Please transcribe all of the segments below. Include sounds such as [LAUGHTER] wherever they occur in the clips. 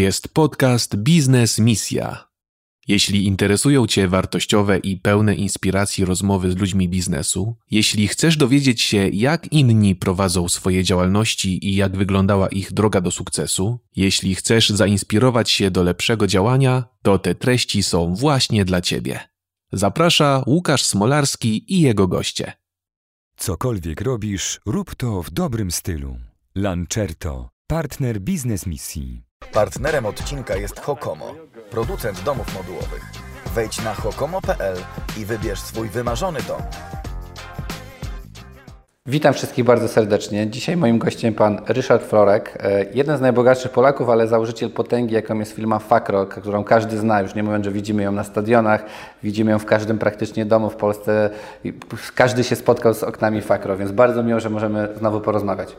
jest podcast Biznes Misja. Jeśli interesują Cię wartościowe i pełne inspiracji rozmowy z ludźmi biznesu, jeśli chcesz dowiedzieć się, jak inni prowadzą swoje działalności i jak wyglądała ich droga do sukcesu, jeśli chcesz zainspirować się do lepszego działania, to te treści są właśnie dla Ciebie. Zaprasza Łukasz Smolarski i jego goście. Cokolwiek robisz, rób to w dobrym stylu. Lancerto, partner biznes misji. Partnerem odcinka jest Hokomo, producent domów modułowych. Wejdź na hokomo.pl i wybierz swój wymarzony dom. Witam wszystkich bardzo serdecznie. Dzisiaj moim gościem pan Ryszard Florek, e, jeden z najbogatszych Polaków, ale założyciel potęgi, jaką jest firma Fakro, którą każdy zna, już nie mówiąc, że widzimy ją na stadionach, widzimy ją w każdym praktycznie domu w Polsce. Każdy się spotkał z oknami Fakro, więc bardzo miło, że możemy znowu porozmawiać.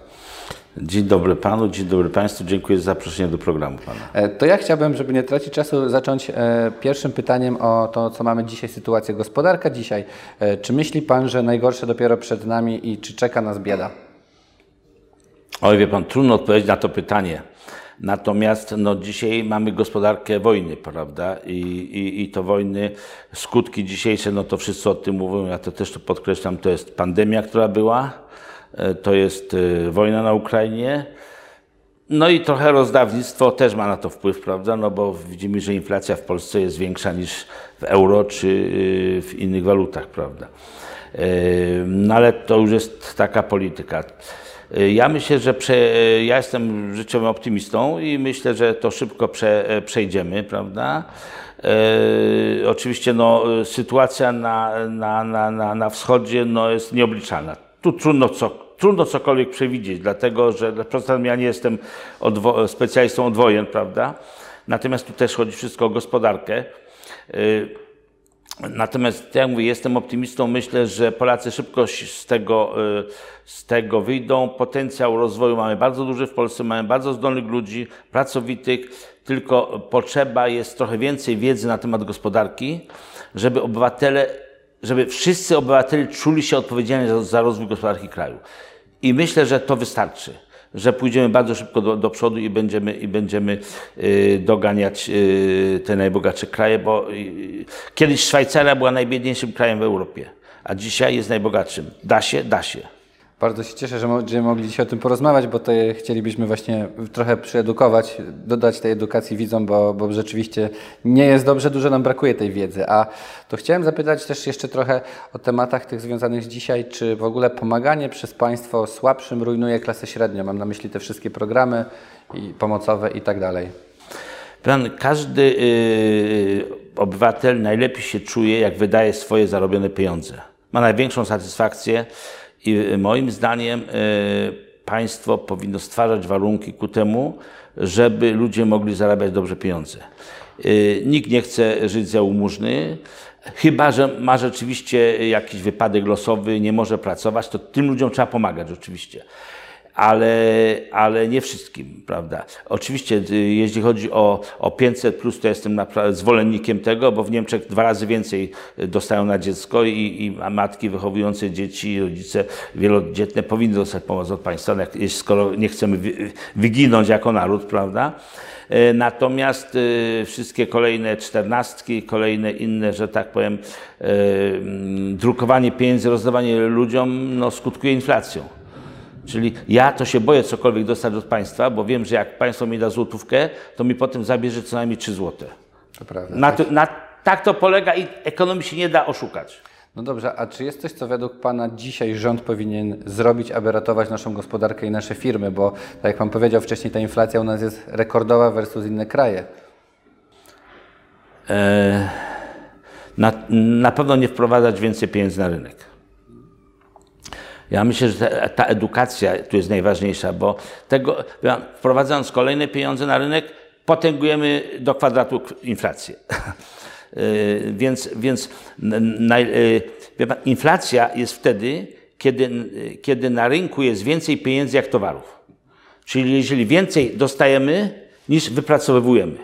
Dzień dobry Panu, dzień dobry Państwu. Dziękuję za zaproszenie do programu Pana. E, to ja chciałbym, żeby nie tracić czasu, zacząć e, pierwszym pytaniem o to, co mamy dzisiaj, sytuację gospodarka dzisiaj. E, czy myśli Pan, że najgorsze dopiero przed nami i czy czeka nas bieda? Oj, wie Pan, trudno odpowiedzieć na to pytanie. Natomiast no, dzisiaj mamy gospodarkę wojny, prawda? I, i, I to wojny, skutki dzisiejsze, no to wszyscy o tym mówią, ja to też to podkreślam, to jest pandemia, która była, to jest e, wojna na Ukrainie. No i trochę rozdawnictwo też ma na to wpływ, prawda? No bo widzimy, że inflacja w Polsce jest większa niż w euro czy e, w innych walutach, prawda? No ale to już jest taka polityka. Ja myślę, że prze, ja jestem życiowym optymistą i myślę, że to szybko prze, przejdziemy, prawda? E, oczywiście no, sytuacja na, na, na, na, na wschodzie no, jest nieobliczalna tu trudno, co, trudno cokolwiek przewidzieć, dlatego że ja nie jestem odwo specjalistą od wojen, prawda? Natomiast tu też chodzi wszystko o gospodarkę. Y, natomiast, jak mówię, jestem optymistą. Myślę, że Polacy szybko z tego, y, z tego wyjdą. Potencjał rozwoju mamy bardzo duży w Polsce, mamy bardzo zdolnych ludzi, pracowitych, tylko potrzeba jest trochę więcej wiedzy na temat gospodarki, żeby obywatele żeby wszyscy obywatele czuli się odpowiedzialni za, za rozwój gospodarki kraju. I myślę, że to wystarczy że pójdziemy bardzo szybko do, do przodu i będziemy, i będziemy y, doganiać y, te najbogatsze kraje, bo y, kiedyś Szwajcaria była najbiedniejszym krajem w Europie, a dzisiaj jest najbogatszym. Da się? Da się. Bardzo się cieszę, że będziemy mogli dzisiaj o tym porozmawiać, bo to chcielibyśmy właśnie trochę przyedukować, dodać tej edukacji widzom, bo, bo rzeczywiście nie jest dobrze, dużo nam brakuje tej wiedzy. A to chciałem zapytać też jeszcze trochę o tematach tych związanych z dzisiaj, czy w ogóle pomaganie przez państwo słabszym rujnuje klasę średnią? Mam na myśli te wszystkie programy i pomocowe i tak dalej. Pan, każdy yy, obywatel najlepiej się czuje, jak wydaje swoje zarobione pieniądze. Ma największą satysfakcję i moim zdaniem e, państwo powinno stwarzać warunki ku temu, żeby ludzie mogli zarabiać dobrze pieniądze. E, nikt nie chce żyć za chyba że ma rzeczywiście jakiś wypadek losowy, nie może pracować, to tym ludziom trzeba pomagać oczywiście ale, ale nie wszystkim, prawda? Oczywiście, y, jeśli chodzi o, o 500, plus, to jestem zwolennikiem tego, bo w Niemczech dwa razy więcej y, dostają na dziecko i, i matki wychowujące dzieci, rodzice wielodzietne powinny dostać pomoc od państwa, skoro nie chcemy wyginąć jako naród, prawda? Y, natomiast wszystkie kolejne czternastki, kolejne inne, że tak powiem, drukowanie pieniędzy, rozdawanie ludziom, no, skutkuje inflacją. Czyli ja to się boję cokolwiek dostać od państwa, bo wiem, że jak państwo mi da złotówkę, to mi potem zabierze co najmniej 3 złote. To prawda. Na to, na, tak to polega i ekonomii się nie da oszukać. No dobrze, a czy jest coś, co według Pana dzisiaj rząd powinien zrobić, aby ratować naszą gospodarkę i nasze firmy? Bo tak jak Pan powiedział wcześniej, ta inflacja u nas jest rekordowa versus inne kraje. E, na, na pewno nie wprowadzać więcej pieniędzy na rynek. Ja myślę, że ta, ta edukacja tu jest najważniejsza, bo tego, wprowadzając kolejne pieniądze na rynek, potęgujemy do kwadratu inflację. [LAUGHS] Y, więc więc y, inflacja jest wtedy, kiedy, kiedy na rynku jest więcej pieniędzy jak towarów. Czyli jeżeli więcej dostajemy niż wypracowujemy,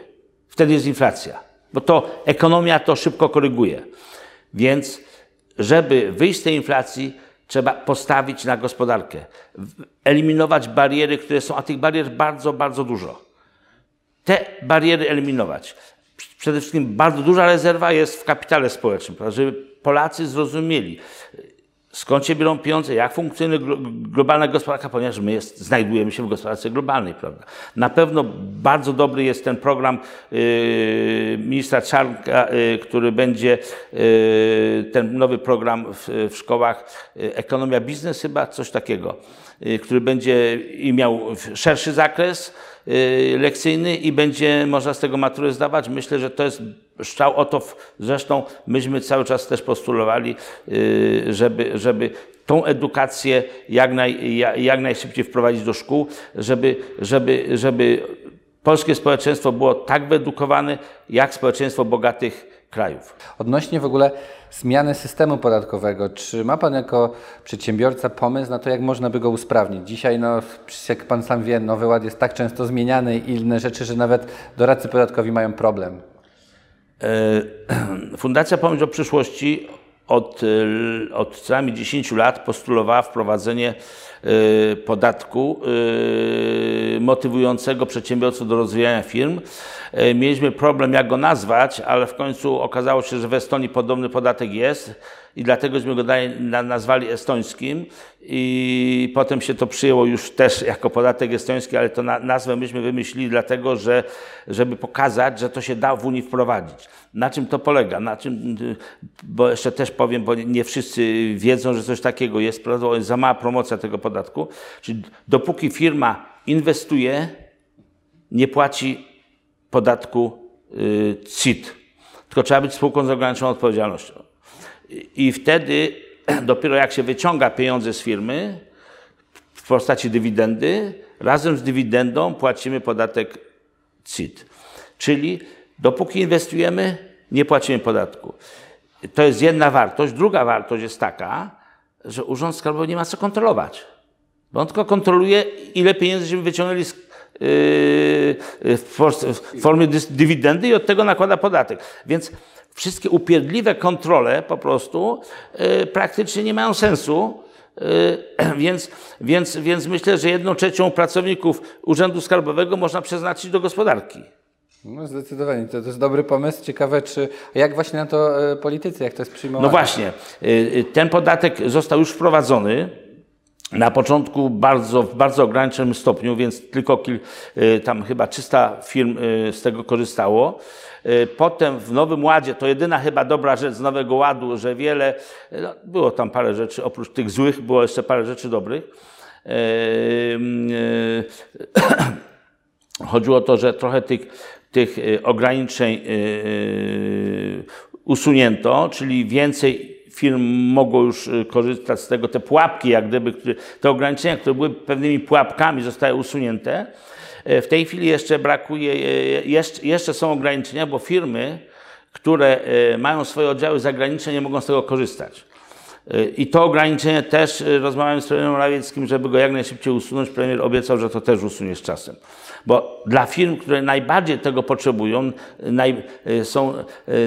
wtedy jest inflacja. Bo to ekonomia to szybko koryguje. Więc żeby wyjść z tej inflacji, Trzeba postawić na gospodarkę, eliminować bariery, które są, a tych barier bardzo, bardzo dużo. te bariery eliminować. Przede wszystkim bardzo duża rezerwa jest w kapitale społecznym, żeby Polacy zrozumieli, skąd się biorą pieniądze, jak funkcjonuje globalna gospodarka, ponieważ my jest, znajdujemy się w gospodarce globalnej. Prawda? Na pewno bardzo dobry jest ten program yy, ministra Czarnka, yy, który będzie, yy, ten nowy program w, w szkołach, yy, ekonomia biznes chyba, coś takiego, który będzie miał szerszy zakres, Y, lekcyjny i będzie można z tego maturę zdawać. Myślę, że to jest szczał o to, zresztą myśmy cały czas też postulowali, y, żeby, żeby tą edukację jak, naj, jak najszybciej wprowadzić do szkół, żeby, żeby, żeby polskie społeczeństwo było tak wyedukowane, jak społeczeństwo bogatych krajów. Odnośnie w ogóle zmiany systemu podatkowego, czy ma Pan jako przedsiębiorca pomysł na to, jak można by go usprawnić? Dzisiaj, no, jak Pan sam wie, Nowy Ład jest tak często zmieniany i inne rzeczy, że nawet doradcy podatkowi mają problem. E, [CLEARS THROAT] Fundacja Pomysł o Przyszłości od, e, od co najmniej 10 lat postulowała wprowadzenie podatku motywującego przedsiębiorców do rozwijania firm. Mieliśmy problem, jak go nazwać, ale w końcu okazało się, że w Estonii podobny podatek jest i dlategośmy go nazwali estońskim i potem się to przyjęło już też jako podatek estoński, ale to nazwę myśmy wymyślili dlatego, że żeby pokazać, że to się da w Unii wprowadzić. Na czym to polega? Na czym, bo jeszcze też powiem, bo nie wszyscy wiedzą, że coś takiego jest, jest za mała promocja tego podatku. Czyli dopóki firma inwestuje, nie płaci podatku y, CIT, tylko trzeba być spółką z ograniczoną odpowiedzialnością. I wtedy [CLEARS THROAT] dopiero jak się wyciąga pieniądze z firmy w postaci dywidendy, razem z dywidendą płacimy podatek CIT. Czyli dopóki inwestujemy, nie płacimy podatku. To jest jedna wartość. Druga wartość jest taka, że Urząd Skarbowy nie ma co kontrolować. Bo on tylko kontroluje, ile pieniędzy żeśmy wyciągnęli z, yy, w formie dywidendy i od tego nakłada podatek. Więc wszystkie upierdliwe kontrole po prostu yy, praktycznie nie mają sensu. Yy, [CLEARS THROAT] więc, więc, więc myślę, że jedną trzecią pracowników Urzędu Skarbowego można przeznaczyć do gospodarki. No zdecydowanie, to, to jest dobry pomysł. Ciekawe, czy jak właśnie na to yy, politycy, jak to jest przyjmowane? No właśnie, yy, ten podatek został już wprowadzony. Na początku bardzo, w bardzo ograniczonym stopniu, więc tylko kil, tam chyba 300 firm z tego korzystało. Y, potem w Nowym Ładzie, to jedyna chyba dobra rzecz z Nowego Ładu, że wiele, no, było tam parę rzeczy, oprócz tych złych było jeszcze parę rzeczy dobrych. Y, y, [COUGHS] chodziło o to, że trochę tych, tych ograniczeń usunięto, czyli więcej firm mogło już korzystać z tego, te pułapki, jak gdyby, te ograniczenia, które były pewnymi pułapkami, zostały usunięte. E, w tej chwili jeszcze brakuje, e, jeszcze, jeszcze są ograniczenia, bo firmy, które e, mają swoje oddziały zagraniczne, nie mogą z tego korzystać. I to ograniczenie też rozmawiałem z premierem Morawieckim, żeby go jak najszybciej usunąć. Premier obiecał, że to też usunie z czasem. Bo dla firm, które najbardziej tego potrzebują, naj, są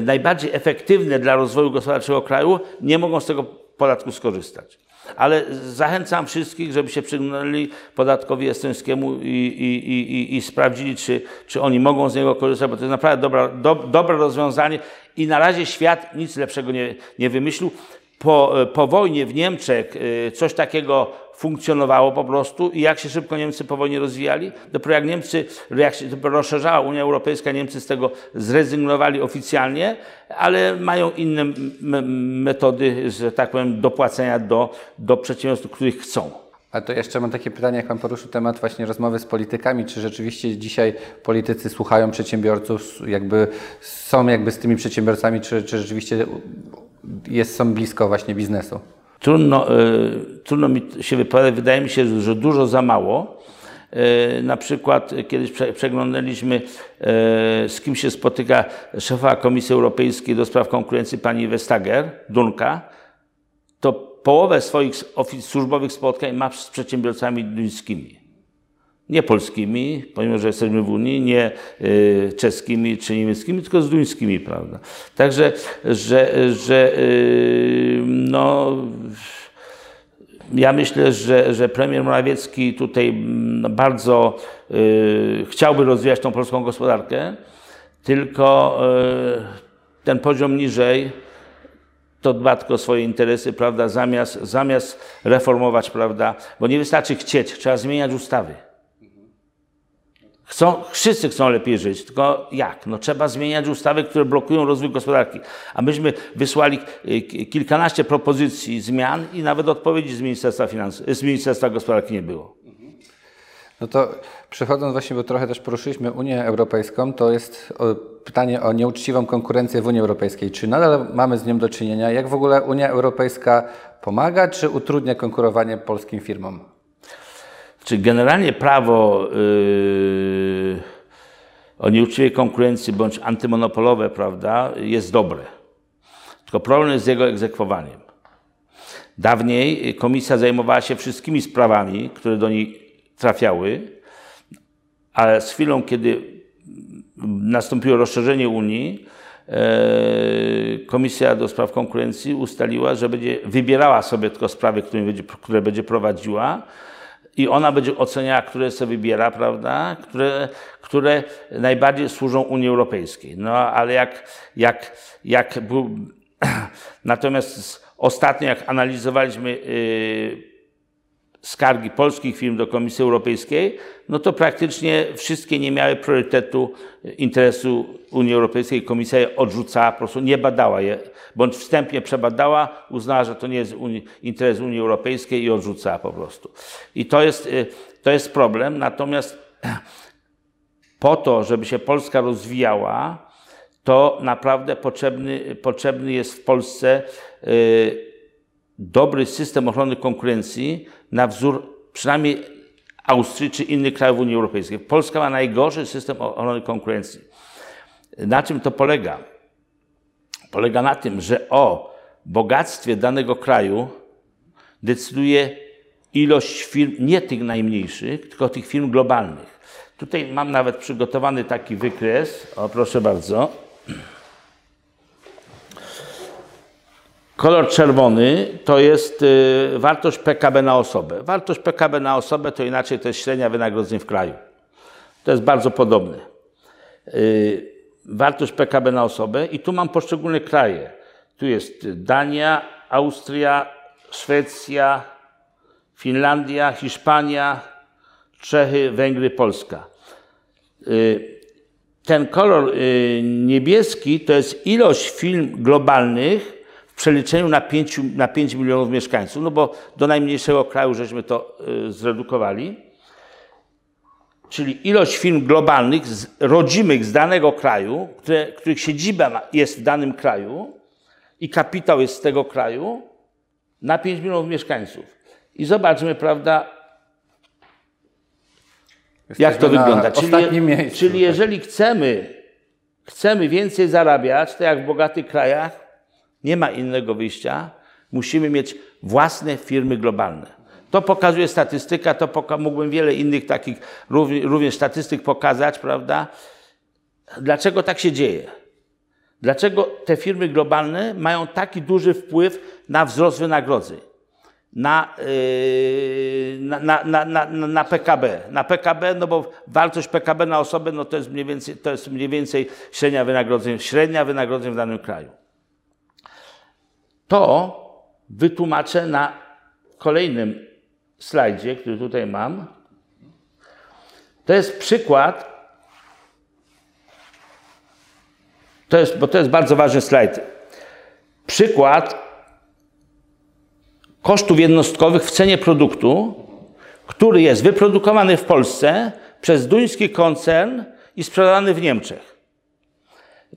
najbardziej efektywne dla rozwoju gospodarczego kraju, nie mogą z tego podatku skorzystać. Ale zachęcam wszystkich, żeby się przyglądali podatkowi estońskiemu i, i, i, i, sprawdzili, czy, czy oni mogą z niego korzystać, bo to jest naprawdę dobra, do, dobre rozwiązanie i na razie świat nic lepszego nie, nie wymyślił. Po, po wojnie w Niemczech y, coś takiego funkcjonowało po prostu i jak się szybko Niemcy po wojnie rozwijali. Dopiero jak Niemcy, jak się rozszerzała Unia Europejska, Niemcy z tego zrezygnowali oficjalnie, ale mają inne metody, że tak powiem, dopłacenia do, do przedsiębiorstw, których chcą. A to jeszcze mam takie pytanie, jak Pan poruszył temat właśnie rozmowy z politykami, czy rzeczywiście dzisiaj politycy słuchają przedsiębiorców, jakby są jakby z tymi przedsiębiorcami, czy, czy rzeczywiście jest, są blisko właśnie biznesu? Trudno, e, trudno mi się wypowiadać, wydaje mi się, że dużo za mało. E, na przykład kiedyś przeglądaliśmy, e, z kim się spotyka szefa Komisji Europejskiej do spraw konkurencji pani Vestager, Dunka, to połowę swoich służbowych spotkań ma z przedsiębiorcami duńskimi nie polskimi, pomimo że jesteśmy w Unii, nie y, czeskimi czy niemieckimi, tylko z duńskimi, prawda. Także, że, że y, no, Ja myślę, że, że premier Morawiecki tutaj mm, bardzo y, chciałby rozwijać tą polską gospodarkę, tylko y, ten poziom niżej to dba tylko o swoje interesy, prawda, zamiast, zamiast reformować, prawda, bo nie wystarczy chcieć, trzeba zmieniać ustawy. Chcą, wszyscy chcą lepiej żyć, tylko jak? No trzeba zmieniać ustawy, które blokują rozwój gospodarki. A myśmy wysłali y, kilkanaście propozycji zmian i nawet odpowiedzi z Ministerstwa, Finansów, z Ministerstwa Gospodarki nie było. No to przechodząc właśnie, bo trochę też poruszyliśmy Unię Europejską, to jest pytanie o nieuczciwą konkurencję w Unii Europejskiej. Czy nadal mamy z nią do czynienia? Jak w ogóle Unia Europejska pomaga, czy utrudnia konkurowanie polskim firmom? Czy generalnie prawo yy, o nieuczciwej konkurencji bądź antymonopolowe, prawda, jest dobre. Tylko problem jest z jego egzekwowaniem. Dawniej komisja zajmowała się wszystkimi sprawami, które do niej trafiały, ale z chwilą, kiedy nastąpiło rozszerzenie Unii, e, Komisja do Spraw Konkurencji ustaliła, że będzie wybierała sobie tylko sprawy, które będzie, które będzie prowadziła i ona będzie oceniała, które sobie wybiera, prawda, które, które najbardziej służą Unii Europejskiej. No ale jak, jak, jak był... [CLEARS THROAT] Natomiast ostatnio, jak analizowaliśmy yy, skargi polskich firm do Komisji Europejskiej, no to praktycznie wszystkie nie miały priorytetu interesu Unii Europejskiej. Komisja je odrzucała, po prostu nie badała je, bądź wstępnie przebadała, uznała, że to nie jest Unii, interes Unii Europejskiej i odrzucała po prostu. I to jest, y, to jest problem. Natomiast [CLEARS THROAT] po to, żeby się Polska rozwijała, to naprawdę potrzebny, potrzebny jest w Polsce y, dobry system ochrony konkurencji na wzór przynajmniej Austrii czy innych krajów Unii Europejskiej. Polska ma najgorszy system ochrony konkurencji. Na czym to polega? Polega na tym, że o bogactwie danego kraju decyduje ilość firm, nie tych najmniejszych, tylko tych firm globalnych. Tutaj mam nawet przygotowany taki wykres. O, proszę bardzo. Kolor czerwony to jest y, wartość PKB na osobę. Wartość PKB na osobę to inaczej to jest średnia wynagrodzeń w kraju. To jest bardzo podobne. Y, wartość PKB na osobę i tu mam poszczególne kraje. Tu jest Dania, Austria, Szwecja, Finlandia, Hiszpania, Czechy, Węgry, Polska. Y, ten kolor niebieski to jest ilość firm globalnych, przeliczeniu na 5, na 5 milionów mieszkańców, no bo do najmniejszego kraju żeśmy to y, zredukowali. Czyli ilość firm globalnych, z, rodzimych z danego kraju, które, których siedziba jest w danym kraju i kapitał jest z tego kraju, na 5 milionów mieszkańców. I zobaczmy, prawda, Jesteśmy jak to wygląda. Czyli, miejscu, czyli tak. jeżeli chcemy, chcemy więcej zarabiać, to jak w bogatych krajach, nie ma innego wyjścia. Musimy mieć własne firmy globalne. To pokazuje statystyka, to poka mógłbym wiele innych takich również statystyk pokazać, prawda? Dlaczego tak się dzieje? Dlaczego te firmy globalne mają taki duży wpływ na wzrost wynagrodzeń? Na, yy, na, na, na, na, PKB. Na PKB, no bo wartość PKB na osobę no to, jest mniej więcej, to jest mniej więcej średnia wynagrodzeń, średnia wynagrodzeń w danym kraju. To wytłumaczę na kolejnym slajdzie, który tutaj mam. To jest przykład, to jest, bo to jest bardzo ważny slajd. Przykład kosztów jednostkowych w cenie produktu, który jest wyprodukowany w Polsce przez duński koncern i sprzedany w Niemczech.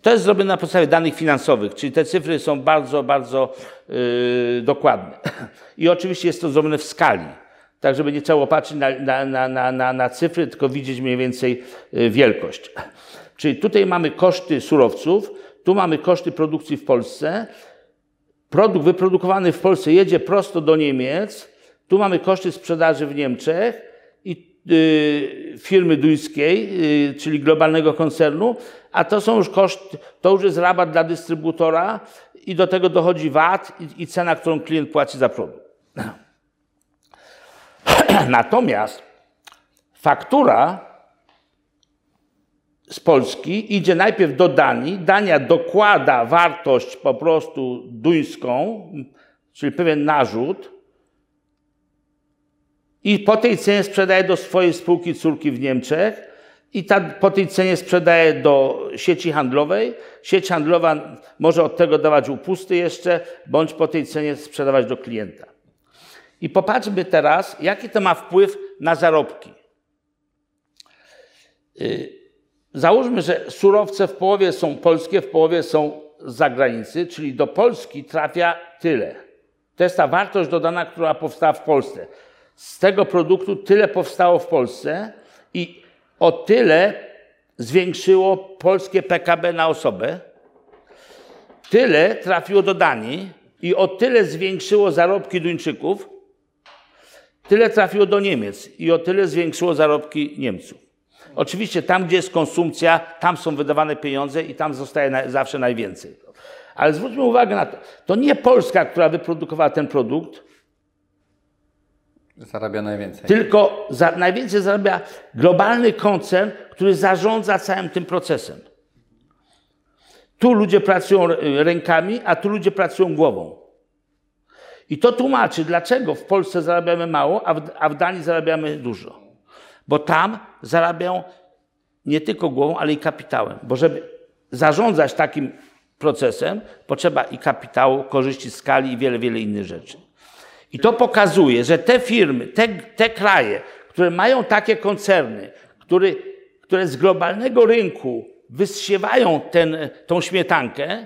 To jest zrobione na podstawie danych finansowych, czyli te cyfry są bardzo, bardzo yy, dokładne. I oczywiście jest to zrobione w skali, tak żeby nie trzeba patrzeć na, na, na, na, na cyfry, tylko widzieć mniej więcej yy, wielkość. Czyli tutaj mamy koszty surowców, tu mamy koszty produkcji w Polsce. Produkt wyprodukowany w Polsce jedzie prosto do Niemiec, tu mamy koszty sprzedaży w Niemczech i firmy duńskiej, yy, czyli globalnego koncernu, a to są już koszty, to już jest rabat dla dystrybutora i do tego dochodzi VAT i cena, którą klient płaci za produkt. [CLEARS THROAT] Natomiast faktura z Polski idzie najpierw do Danii. Dania dokłada wartość po prostu duńską, czyli pewien narzut, i po tej cenie sprzedaje do swojej spółki córki w Niemczech i ta, po tej cenie sprzedaje do sieci handlowej. Sieć handlowa może od tego dawać upusty jeszcze, bądź po tej cenie sprzedawać do klienta. I popatrzmy teraz, jaki to ma wpływ na zarobki. Y, załóżmy, że surowce w połowie są polskie, w połowie są z zagranicy, czyli do Polski trafia tyle. To jest ta wartość dodana, która powstała w Polsce. Z tego produktu tyle powstało w Polsce i o tyle zwiększyło polskie PKB na osobę, tyle trafiło do Danii i o tyle zwiększyło zarobki Duńczyków, tyle trafiło do Niemiec i o tyle zwiększyło zarobki Niemców. Oczywiście tam, gdzie jest konsumpcja, tam są wydawane pieniądze i tam zostaje zawsze najwięcej. Ale zwróćmy uwagę na to, to nie Polska, która wyprodukowała ten produkt, Zarabia najwięcej. Tylko za, najwięcej zarabia globalny koncern, który zarządza całym tym procesem. Tu ludzie pracują rękami, a tu ludzie pracują głową. I to tłumaczy, dlaczego w Polsce zarabiamy mało, a w, a w Danii zarabiamy dużo. Bo tam zarabiają nie tylko głową, ale i kapitałem. Bo żeby zarządzać takim procesem, potrzeba i kapitału, korzyści skali i wiele, wiele innych rzeczy. I to pokazuje, że te firmy, te, te kraje, które mają takie koncerny, które, które z globalnego rynku wysiewają ten, tą śmietankę,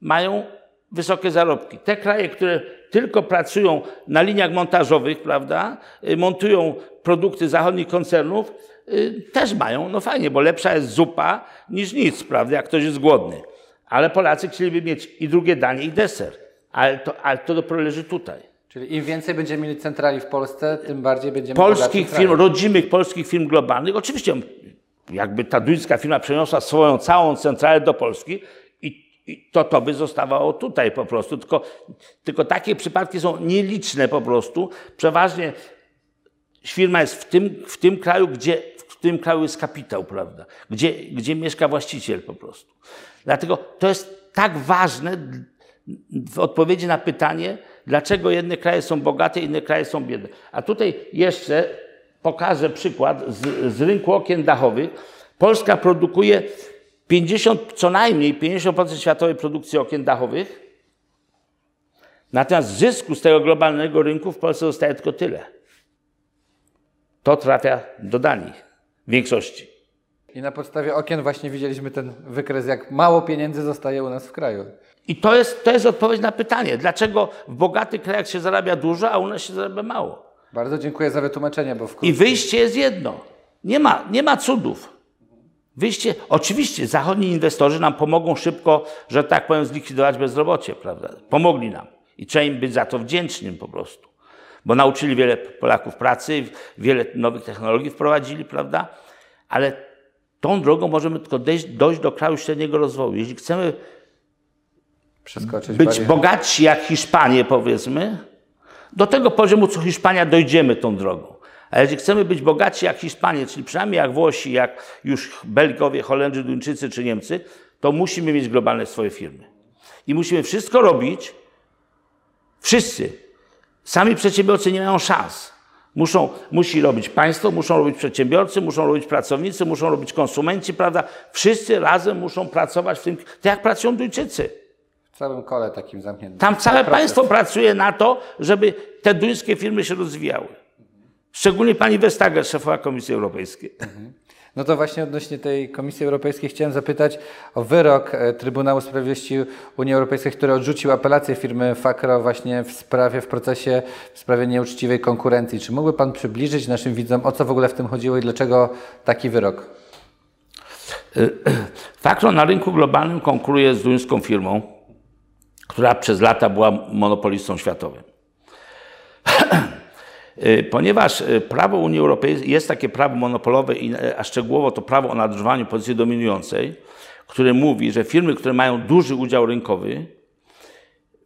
mają wysokie zarobki. Te kraje, które tylko pracują na liniach montażowych, prawda, y, montują produkty zachodnich koncernów, y, też mają, no fajnie, bo lepsza jest zupa niż nic, prawda, jak ktoś jest głodny. Ale Polacy chcieliby mieć i drugie danie, i deser. Ale to, ale to dopiero leży tutaj. Czyli im więcej będziemy mieli centrali w Polsce, tym bardziej będziemy Polskich firm, rodzimych polskich firm globalnych. Oczywiście, jakby ta duńska firma przeniosła swoją całą centralę do Polski i, i to to by zostawało tutaj po prostu. Tylko, tylko takie przypadki są nieliczne po prostu. Przeważnie firma jest w tym, w tym kraju, gdzie w tym kraju jest kapitał, prawda? Gdzie, gdzie mieszka właściciel po prostu. Dlatego to jest tak ważne w odpowiedzi na pytanie, dlaczego jedne kraje są bogate, inne kraje są biedne. A tutaj jeszcze pokażę przykład z, z rynku okien dachowych. Polska produkuje 50, co najmniej 50% światowej produkcji okien dachowych. Natomiast zysku z tego globalnego rynku w Polsce zostaje tylko tyle. To trafia do Danii w większości. I na podstawie okien właśnie widzieliśmy ten wykres, jak mało pieniędzy zostaje u nas w kraju. I to jest, to jest odpowiedź na pytanie, dlaczego w bogatych krajach się zarabia dużo, a u nas się zarabia mało. Bardzo dziękuję za wytłumaczenie, bo I wyjście jest jedno. Nie ma, nie ma cudów. Wyjście, oczywiście zachodni inwestorzy nam pomogą szybko, że tak powiem, zlikwidować bezrobocie, prawda? Pomogli nam. I trzeba im być za to wdzięcznym po prostu. Bo nauczyli wiele Polaków pracy, wiele nowych technologii wprowadzili, prawda? Ale tą drogą możemy tylko dojść, dojść do kraju średniego rozwoju. Jeśli chcemy być barierę. bogatsi jak Hiszpanie, powiedzmy, do tego poziomu, co Hiszpania, dojdziemy tą drogą. A jeżeli chcemy być bogatsi jak Hiszpanie, czyli przynajmniej jak Włosi, jak już Belgowie, Holendrzy, Duńczycy czy Niemcy, to musimy mieć globalne swoje firmy. I musimy wszystko robić, wszyscy. Sami przedsiębiorcy nie mają szans. Muszą, musi robić państwo, muszą robić przedsiębiorcy, muszą robić pracownicy, muszą robić konsumenci, prawda? Wszyscy razem muszą pracować w tym, tak jak pracują Duńczycy. W całym kole takim zamkniętym. Tam całe państwo pracuje na to, żeby te duńskie firmy się rozwijały. Szczególnie pani Vestager, szefowa Komisji Europejskiej. Mhm. No to właśnie odnośnie tej Komisji Europejskiej chciałem zapytać o wyrok e, Trybunału Sprawiedliwości Unii Europejskiej, który odrzucił apelację firmy Fakro właśnie w sprawie, w procesie, w sprawie nieuczciwej konkurencji. Czy mógłby Pan przybliżyć naszym widzom, o co w ogóle w tym chodziło i dlaczego taki wyrok? [CLEARS THROAT] Fakro na rynku globalnym konkuruje z duńską firmą, która przez lata była monopolistą światowym. Y, ponieważ y, prawo Unii Europejskiej jest takie prawo monopolowe, a szczegółowo to prawo o nadużywaniu pozycji dominującej, które mówi, że firmy, które mają duży udział rynkowy,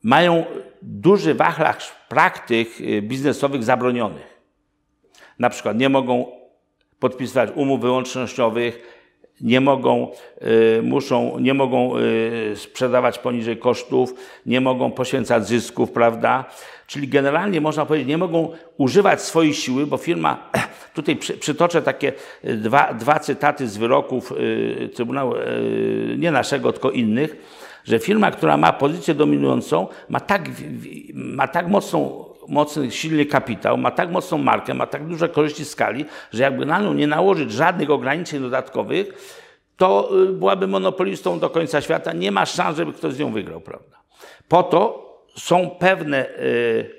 mają duży wachlarz praktyk y, biznesowych zabronionych. Na przykład nie mogą podpisywać umów wyłącznościowych, nie mogą, y, muszą, nie mogą y, sprzedawać poniżej kosztów, nie mogą poświęcać zysków, prawda? Czyli generalnie można powiedzieć, nie mogą używać swojej siły, bo firma, [CLEARS THROAT] tutaj przy, przytoczę takie y, dwa, dwa cytaty z wyroków Trybunału, nie naszego, tylko innych, że firma, która ma pozycję dominującą, ma tak, ma tak mocną mocny, silny kapitał, ma tak mocną markę, ma tak duże korzyści skali, że jakby na nią nie nałożyć żadnych ograniczeń dodatkowych, to y, byłaby monopolistą do końca świata. Nie ma szans, żeby ktoś z nią wygrał, prawda? Po to są pewne y,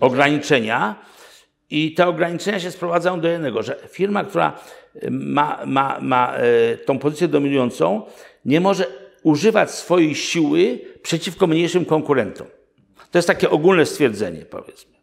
ograniczenia i te ograniczenia się sprowadzają do jednego, że firma, która y, ma, ma, ma y, tą pozycję dominującą, nie może używać swojej siły przeciwko mniejszym konkurentom. To jest takie ogólne stwierdzenie, powiedzmy.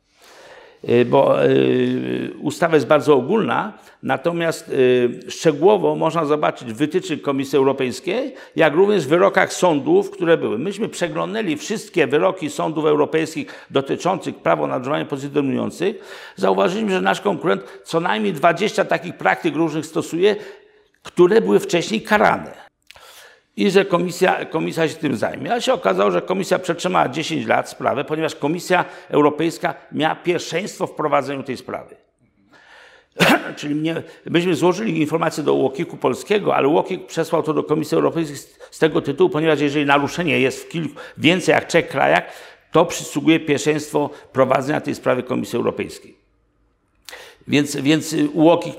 Y, bo y, ustawa jest bardzo ogólna, natomiast y, szczegółowo można zobaczyć wytycznych Komisji Europejskiej, jak również w wyrokach sądów, które były. Myśmy przeglądnęli wszystkie wyroki sądów europejskich dotyczących prawa nadużywania pozycji dominujących. Zauważyliśmy, że nasz konkurent co najmniej 20 takich praktyk różnych stosuje, które były wcześniej karane i że komisja, komisja się tym zajmie. A się okazało, że komisja przetrzymała 10 lat sprawę, ponieważ Komisja Europejska miała pierwszeństwo w prowadzeniu tej sprawy. [CLEARS THROAT] Czyli mnie, myśmy złożyli informację do UOKiK-u polskiego, ale UOKiK przesłał to do Komisji Europejskiej z, z tego tytułu, ponieważ jeżeli naruszenie jest w kilku, więcej jak trzech krajach, to przysługuje pierwszeństwo prowadzenia tej sprawy Komisji Europejskiej. Więc, więc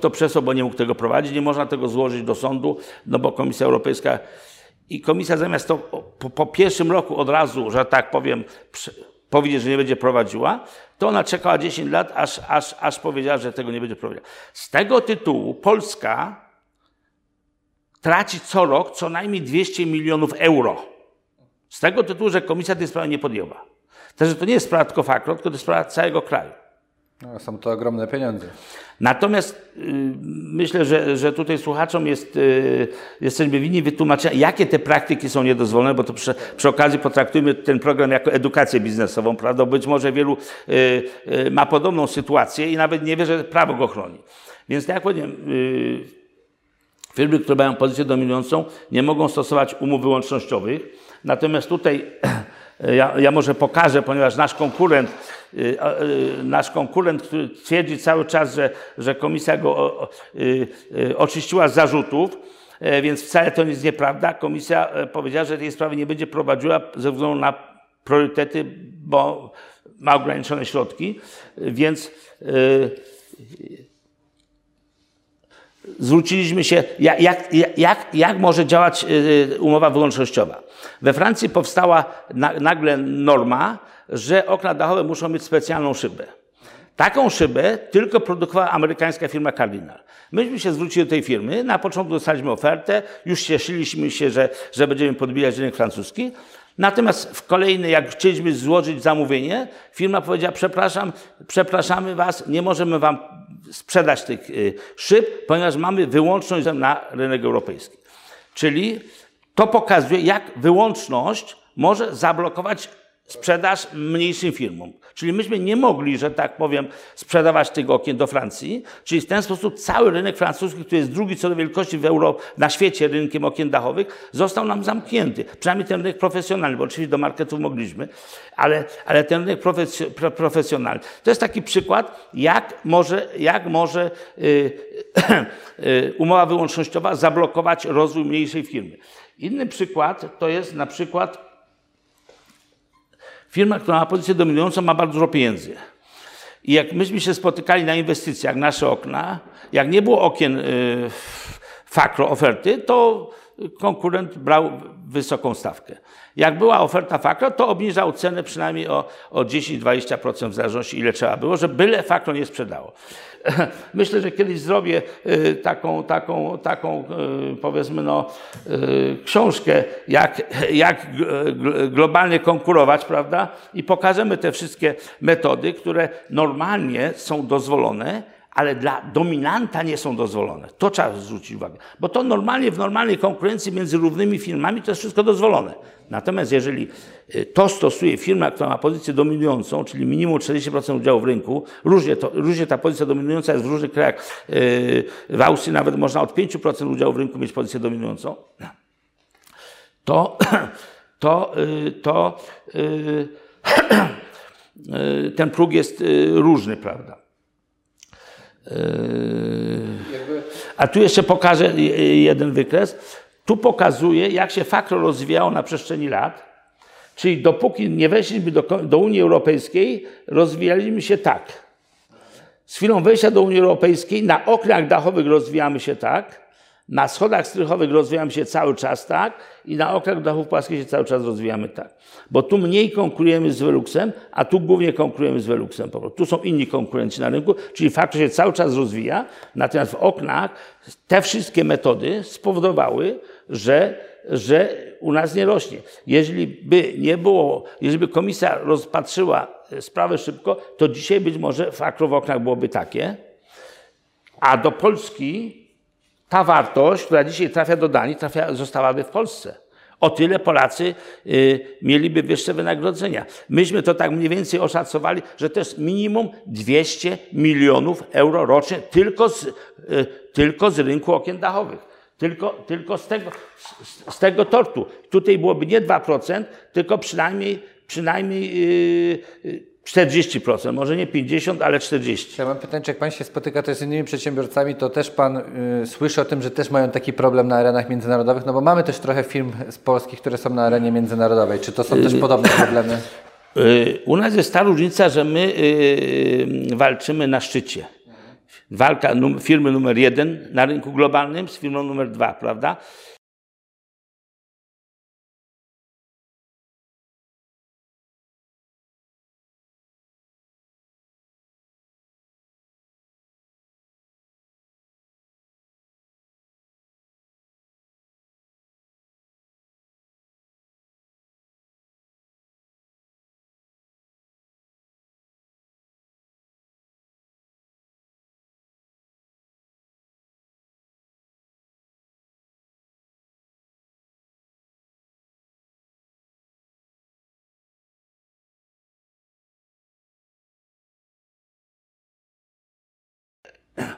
to przesłał, bo nie mógł tego prowadzić, nie można tego złożyć do sądu, no bo Komisja Europejska i komisja zamiast to po, po pierwszym roku od razu, że tak powiem, powiedzieć, że nie będzie prowadziła, to ona czekała 10 lat, aż, aż, aż powiedziała, że tego nie będzie prowadziła. Z tego tytułu Polska traci co rok co najmniej 200 milionów euro. Z tego tytułu, że komisja tej sprawy nie podjęła. Także to nie jest sprawa tylko Fakro, tylko to jest sprawa całego kraju. No, są to ogromne pieniądze. Natomiast y, myślę, że, że tutaj słuchaczom jest, y, jesteśmy winni wytłumaczenia, jakie te praktyki są niedozwolone, bo to przy, przy okazji potraktujmy ten program jako edukację biznesową, prawda? Być może wielu y, y ma podobną sytuację i nawet nie wie, że prawo go chroni. Więc tak jak powiem, y, firmy, które mają pozycję dominującą, nie mogą stosować umów wyłącznościowych. Natomiast tutaj ja, ja może pokażę, ponieważ nasz konkurent Y, y, nasz konkurent, który twierdzi cały czas, że, że komisja go y, oczyściła z zarzutów, e, więc wcale to jest nieprawda. Komisja e, powiedziała, że tej sprawy nie będzie prowadziła ze względu na priorytety, bo ma ograniczone środki, więc zwróciliśmy się, jak, jak, jak, jak może działać umowa wyłącznościowa. We Francji powstała nagle norma, że okna dachowe muszą mieć specjalną szybę. Taką szybę tylko produkowała amerykańska firma Cardinal. Myśmy się zwrócili do tej firmy, na początku dostaliśmy ofertę, już cieszyliśmy się, że, że będziemy podbijać rynek francuski. Natomiast w kolejny, jak chcieliśmy złożyć zamówienie, firma powiedziała, przepraszam, przepraszamy Was, nie możemy Wam sprzedać tych y, szyb, ponieważ mamy wyłączność na rynek europejski. Czyli to pokazuje, jak wyłączność może zablokować sprzedaż mniejszym firmom. Czyli myśmy nie mogli, że tak powiem, sprzedawać tych okien do Francji. Czyli w ten sposób cały rynek francuski, który jest drugi co do wielkości w Euro, na świecie rynkiem okien dachowych, został nam zamknięty. Przynajmniej ten rynek profesjonalny, bo oczywiście do marketów mogliśmy, ale, ale ten rynek profesjonalny. To jest taki przykład, jak może, jak może yy, yy, umowa wyłącznościowa zablokować rozwój mniejszej firmy. Inny przykład to jest na przykład Firma, która ma pozycję dominującą, ma bardzo dużo pieniędzy. I jak myśmy się spotykali na inwestycjach, nasze okna, jak nie było okien y, fakro oferty, to konkurent brał wysoką stawkę. Jak była oferta fakro, to obniżał cenę przynajmniej o, o 10-20% w zależności ile trzeba było, że byle fakro nie sprzedało. [LAUGHS] Myślę, że kiedyś zrobię y, taką, taką, taką y, powiedzmy no, y, książkę, jak, jak globalnie konkurować, prawda? I pokażemy te wszystkie metody, które normalnie są dozwolone, ale dla dominanta nie są dozwolone. To trzeba zwrócić uwagę. Bo to normalnie, w normalnej konkurencji między równymi firmami to jest wszystko dozwolone. Natomiast jeżeli y, to stosuje firma, która ma pozycję dominującą, czyli minimum 40% udziału w rynku, różnie, to, różnie ta pozycja dominująca jest w różnych krajach. Y, w Austrii nawet można od 5% udziału w rynku mieć pozycję dominującą. To, [CLEARS THROAT] to, y, to, [CLEARS THROAT] ten próg jest różny, prawda? A tu jeszcze pokażę jeden wykres. Tu pokazuje, jak się fakro rozwijało na przestrzeni lat. Czyli dopóki nie weszliśmy do, do Unii Europejskiej, rozwijaliśmy się tak. Z chwilą wejścia do Unii Europejskiej na oknach dachowych rozwijamy się tak, na schodach strychowych rozwijamy się cały czas tak i na oknach dachów płaskich się cały czas rozwijamy tak. Bo tu mniej konkurujemy z Veluxem, a tu głównie konkurujemy z Veluxem. Po prostu. Tu są inni konkurenci na rynku, czyli fakt, że się cały czas rozwija, natomiast w oknach te wszystkie metody spowodowały, że, że u nas nie rośnie. Jeżeli by nie było, jeżeli by komisja rozpatrzyła sprawę szybko, to dzisiaj być może fakro w oknach byłoby takie, a do Polski ta wartość, która dzisiaj trafia do Danii, trafia, zostałaby w Polsce. O tyle Polacy y, mieliby wyższe wynagrodzenia. Myśmy to tak mniej więcej oszacowali, że to jest minimum 200 milionów euro rocznie tylko z, y, tylko z rynku okien dachowych. Tylko, tylko z, tego, z, z tego tortu. Tutaj byłoby nie 2%, tylko przynajmniej, przynajmniej yy, 40%, może nie 50, ale 40. Ja mam pytanie, czy jak Pan się spotyka też z innymi przedsiębiorcami, to też Pan y, słyszy o tym, że też mają taki problem na arenach międzynarodowych? No bo mamy też trochę firm z Polski, które są na arenie międzynarodowej. Czy to są też y, podobne problemy? Y, u nas jest ta różnica, że my y, walczymy na szczycie. Walka num firmy numer jeden na rynku globalnym z firmą numer dwa, prawda?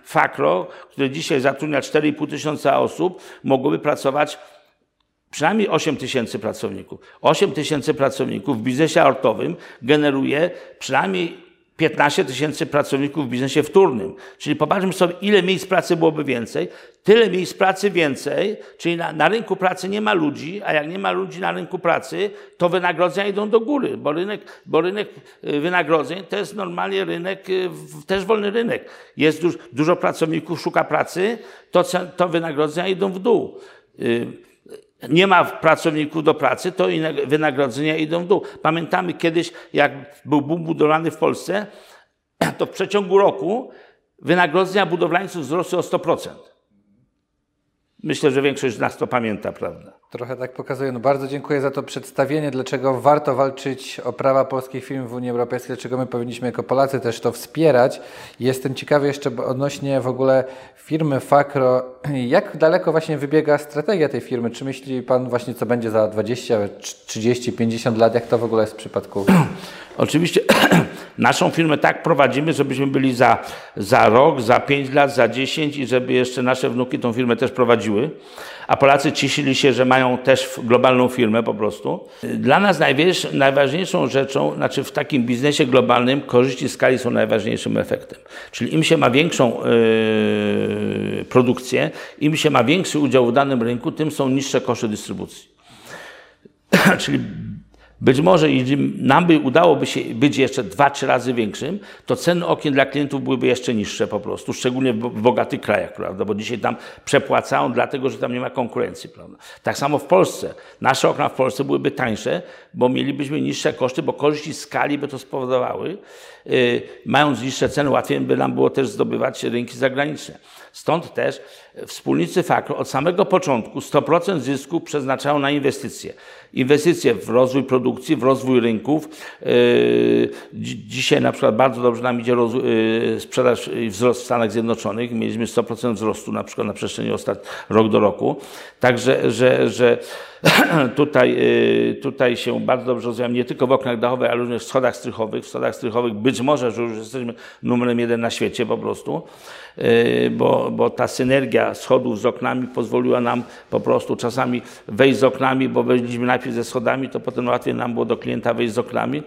Fakro, które dzisiaj zatrudnia 4,5 tysiąca osób, mogłoby pracować przynajmniej 8 tysięcy pracowników. 8 tysięcy pracowników w biznesie aortowym generuje przynajmniej 15 tysięcy pracowników w biznesie wtórnym. Czyli popatrzmy sobie, ile miejsc pracy byłoby więcej. Tyle miejsc pracy więcej, czyli na, na, rynku pracy nie ma ludzi, a jak nie ma ludzi na rynku pracy, to wynagrodzenia idą do góry, bo rynek, bo rynek y, wynagrodzeń to jest normalnie rynek, y, też wolny rynek. Jest dużo, dużo pracowników, szuka pracy, to, to wynagrodzenia idą w dół. Nie ma pracowników do pracy, to wynagrodzenia idą w dół. Pamiętamy kiedyś, jak był boom budowlany w Polsce, to w przeciągu roku wynagrodzenia budowlańców wzrosły o 100%. Myślę, że większość z nas to pamięta, prawda? Trochę tak pokazuje. No bardzo dziękuję za to przedstawienie, dlaczego warto walczyć o prawa polskich firm w Unii Europejskiej, dlaczego my powinniśmy jako Polacy też to wspierać. Jestem ciekawy jeszcze odnośnie w ogóle firmy Fakro, jak daleko właśnie wybiega strategia tej firmy? Czy myśli Pan właśnie, co będzie za 20, 30, 50 lat? Jak to w ogóle jest w przypadku? Oczywiście [CLEARS THROAT] naszą firmę tak prowadzimy, żebyśmy byli za, za rok, za 5 lat, za 10 i żeby jeszcze nasze wnuki tą firmę też prowadziły. A Polacy cieszyli się, że mają też globalną firmę po prostu. Dla nas najważniejszą rzeczą, znaczy w takim biznesie globalnym korzyści skali są najważniejszym efektem. Czyli im się ma większą yy, produkcję, im się ma większy udział w danym rynku, tym są niższe koszty dystrybucji. [CLEARS THROAT] Czyli być może, jeśli nam by udałoby się być jeszcze dwa, trzy razy większym, to ceny okien dla klientów byłyby jeszcze niższe po prostu, szczególnie w bogatych krajach, prawda? Bo dzisiaj tam przepłacają, dlatego że tam nie ma konkurencji, prawda? Tak samo w Polsce. Nasze okna w Polsce byłyby tańsze, bo mielibyśmy niższe koszty, bo korzyści skali by to spowodowały. Yy, mając niższe ceny, łatwiej by nam było też zdobywać rynki zagraniczne. Stąd też wspólnicy Fakro od samego początku 100% zysku przeznaczają na inwestycje. Inwestycje w rozwój produkcji, w rozwój rynków. Yy, dzisiaj na przykład bardzo dobrze nam idzie yy, sprzedaż i wzrost w Stanach Zjednoczonych. Mieliśmy 100% wzrostu na przykład na przestrzeni ostatnich rok do roku. Także, że, że [CLEARS THROAT] tutaj, yy, tutaj się bardzo dobrze rozwijamy, nie tylko w oknach dachowych, ale również w schodach strychowych. W schodach strychowych być może, że już jesteśmy numerem jeden na świecie po prostu, bo, bo ta synergia schodów z oknami pozwoliła nam po prostu czasami wejść z oknami, bo weszliśmy najpierw ze schodami, to potem łatwiej nam było do klienta wejść z oknami,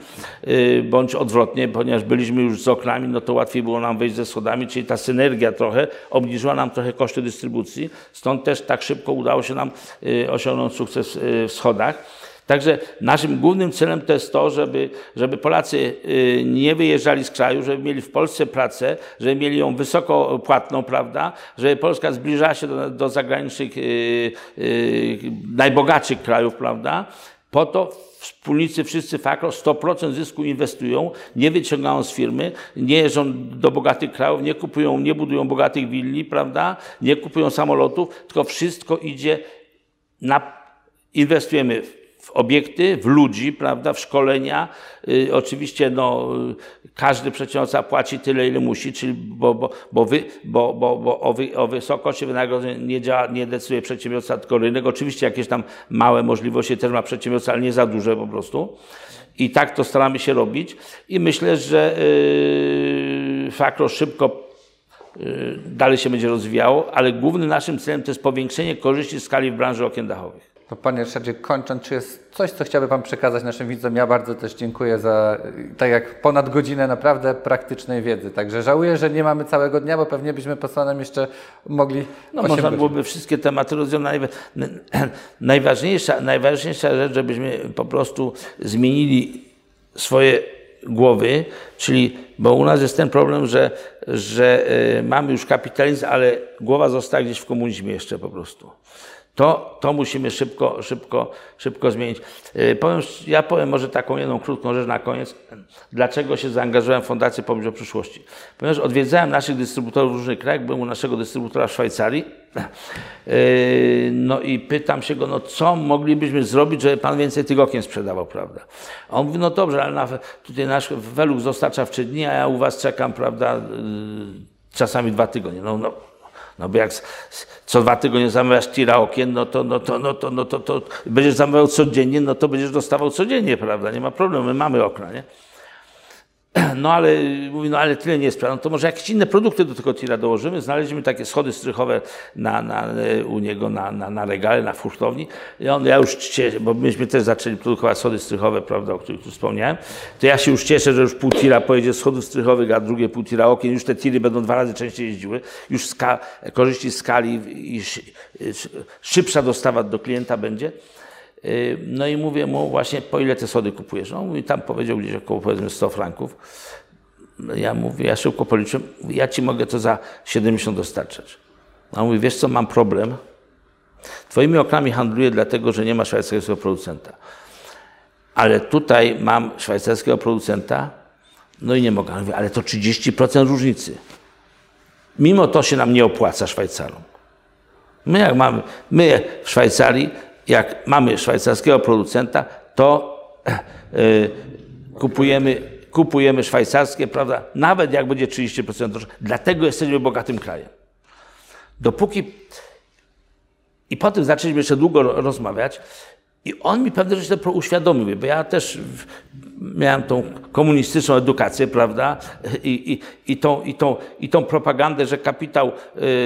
bądź odwrotnie, ponieważ byliśmy już z oknami, no to łatwiej było nam wejść ze schodami, czyli ta synergia trochę obniżyła nam trochę koszty dystrybucji, stąd też tak szybko udało się nam osiągnąć sukces w schodach. Także naszym głównym celem to jest to, żeby, żeby Polacy nie wyjeżdżali z kraju, żeby mieli w Polsce pracę, żeby mieli ją wysoko płatną, prawda, żeby Polska zbliżała się do, do zagranicznych, najbogatszych krajów, prawda, po to wspólnicy wszyscy fakro 100% zysku inwestują, nie wyciągają z firmy, nie jeżdżą do bogatych krajów, nie kupują, nie budują bogatych willi, prawda, nie kupują samolotów, tylko wszystko idzie na, inwestujemy w w obiekty, w ludzi, prawda, w szkolenia. Y, oczywiście no, każdy przedsiębiorca płaci tyle, ile musi, czyli bo, bo, bo, wy, bo, bo, bo o, wy, o wysokości wynagrodzeń nie, działa, nie decyduje przedsiębiorca, tylko rynek. Oczywiście jakieś tam małe możliwości też ma przedsiębiorca, ale nie za duże po prostu. I tak to staramy się robić. I myślę, że yy, Fakro szybko yy, dalej się będzie rozwijało, ale głównym naszym celem to jest powiększenie korzyści skali w branży okien dachowych. To Panie Ryszardzie, kończąc, czy jest coś, co chciałby Pan przekazać naszym widzom? Ja bardzo też dziękuję za, tak jak ponad godzinę naprawdę praktycznej wiedzy. Także żałuję, że nie mamy całego dnia, bo pewnie byśmy po Panem jeszcze mogli... No można godzin. byłoby wszystkie tematy rozwiązać. [CLEARS THROAT] Najważniejsza, najważniejsza rzecz, żebyśmy po prostu zmienili swoje głowy, czyli, bo u nas jest ten problem, że, że y, mamy już kapitalizm, ale głowa została gdzieś w komunizmie jeszcze po prostu. To, to musimy szybko, szybko, szybko zmienić. E, powiem, ja powiem może taką jedną krótką rzecz na koniec. Dlaczego się zaangażowałem w Fundację Pomyśl o Przyszłości? Ponieważ odwiedzałem naszych dystrybutorów w różnych krajach, byłem u naszego dystrybutora w Szwajcarii. E, no i pytam się go, no co moglibyśmy zrobić, żeby pan więcej tych okien sprzedawał, prawda? A on mówi, no dobrze, ale na, tutaj nasz Velux dostarcza w trzy dni, a ja u was czekam, prawda, e, czasami dwa tygodnie. No, no no bo jak co dwa tygodnie zamawiasz tira okien, no to, no to, no to, no to, to będziesz zamawiał codziennie, no to będziesz dostawał codziennie, prawda? Nie ma problemu, my mamy okna, nie? No ale mówi, no ale tyle nie sprawdza. No to może jakieś inne produkty do tego tira dołożymy. Znaleźliśmy takie schody strychowe na, na, u niego na, na, na regale, na furtowni. I on, ja już cieszę, bo myśmy też zaczęli produkować schody strychowe, prawda, o których tu wspomniałem. To ja się już cieszę, że już pół tira pojedzie schodów strychowych, a drugie pół tira okien. Już te tiry będą dwa razy częściej jeździły. Już ska, korzyści skali i szybsza dostawa do klienta będzie. Y, no i mówię mu właśnie, po ile te sody kupujesz? No mówi, tam powiedział gdzieś około powiedzmy 100 franków. Ja mówię, ja szybko policzyłem, ja ci mogę to za 70 dostarczać. No mówi, wiesz co, mam problem. Twoimi oknami handluję dlatego, że nie ma szwajcarskiego producenta. Ale tutaj mam szwajcarskiego producenta, no i nie mogę. Mówię, ale to 30% różnicy. Mimo to się nam nie opłaca Szwajcarom. My jak mamy, my w Szwajcarii jak mamy szwajcarskiego producenta, to yy, kupujemy, kupujemy szwajcarskie, prawda? Nawet jak będzie 30% droższe. Dlatego jesteśmy bogatym krajem. Dopóki. I potem zaczęliśmy jeszcze długo rozmawiać. I on mi pewne rzeczy uświadomił, bo ja też miałem tą komunistyczną edukację, prawda, i, i, i, tą, i, tą, i tą propagandę, że kapitał,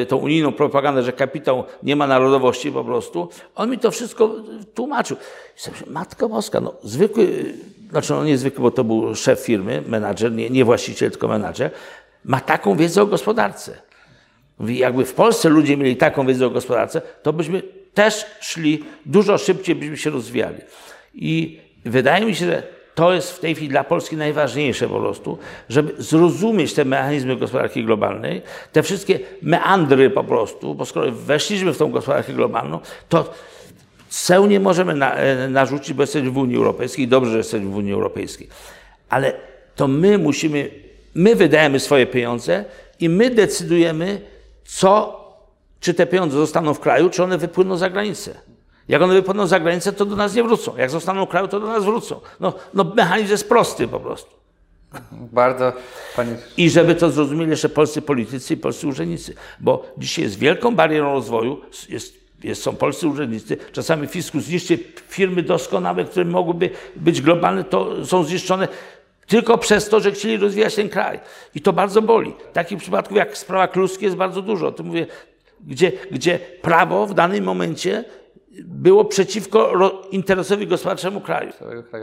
y, tą unijną propagandę, że kapitał nie ma narodowości po prostu. On mi to wszystko tłumaczył. I Matko Boska, no zwykły, znaczy no nie zwykły, bo to był szef firmy, menadżer, nie, nie właściciel, tylko menadżer, ma taką wiedzę o gospodarce. Mówi, jakby w Polsce ludzie mieli taką wiedzę o gospodarce, to byśmy też szli, dużo szybciej byśmy się rozwijali. I wydaje mi się, że to jest w tej chwili dla Polski najważniejsze po prostu, żeby zrozumieć te mechanizmy gospodarki globalnej, te wszystkie meandry po prostu, bo skoro weszliśmy w tą gospodarkę globalną, to ceł nie możemy na, e, narzucić, bo jesteśmy w Unii Europejskiej, dobrze, że jesteśmy w Unii Europejskiej, ale to my musimy, my wydajemy swoje pieniądze i my decydujemy, co, czy te pieniądze zostaną w kraju, czy one wypłyną za granicę. Jak one wypadną za granicę, to do nas nie wrócą. Jak zostaną w kraju, to do nas wrócą. No, no mechanizm jest prosty po prostu. Bardzo, panie... I żeby to zrozumieli jeszcze polscy politycy i polscy urzędnicy, bo dzisiaj jest wielką barierą rozwoju, jest, jest, są polscy urzędnicy, czasami fiskus zniszczy firmy doskonałe, które mogłyby być globalne, to są zniszczone tylko przez to, że chcieli rozwijać ten kraj. I to bardzo boli. Takich przypadków jak sprawa Kluski jest bardzo dużo. O tym mówię, gdzie, gdzie prawo w danym momencie było przeciwko interesowi gospodarczemu kraju.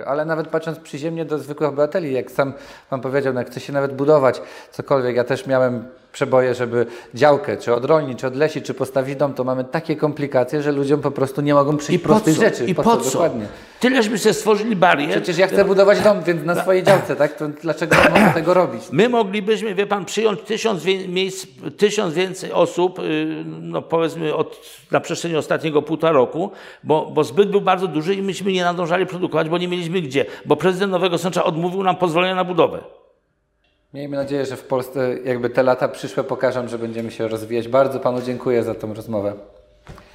Ale nawet patrząc przyziemnie do zwykłych obywateli, jak sam Pan powiedział, no jak chce się nawet budować cokolwiek, ja też miałem przeboje, żeby działkę, czy odrolni, czy odlesi, czy postawić dom, to mamy takie komplikacje, że ludziom po prostu nie mogą przyjść I po prostych co? rzeczy. I po co? Dokładnie. Tyleśmy sobie stworzyli barier. Przecież ja chcę budować dom, więc na swojej działce, tak? To dlaczego nie mogę tego robić? My moglibyśmy, wie pan, przyjąć tysiąc miejsc, tysiąc więcej osób, y, no powiedzmy od, na przestrzeni ostatniego półtora roku, bo, bo zbyt był bardzo duży i myśmy nie nadążali produkować, bo nie mieliśmy gdzie. Bo prezydent Nowego Sącza odmówił nam pozwolenia na budowę. Miejmy nadzieję, że w Polsce jakby te lata przyszłe pokażą, że będziemy się rozwijać. Bardzo Panu dziękuję za tą rozmowę.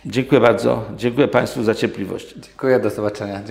Dziękuję bardzo. Dziękuję Państwu za cierpliwość. Dziękuję, do zobaczenia.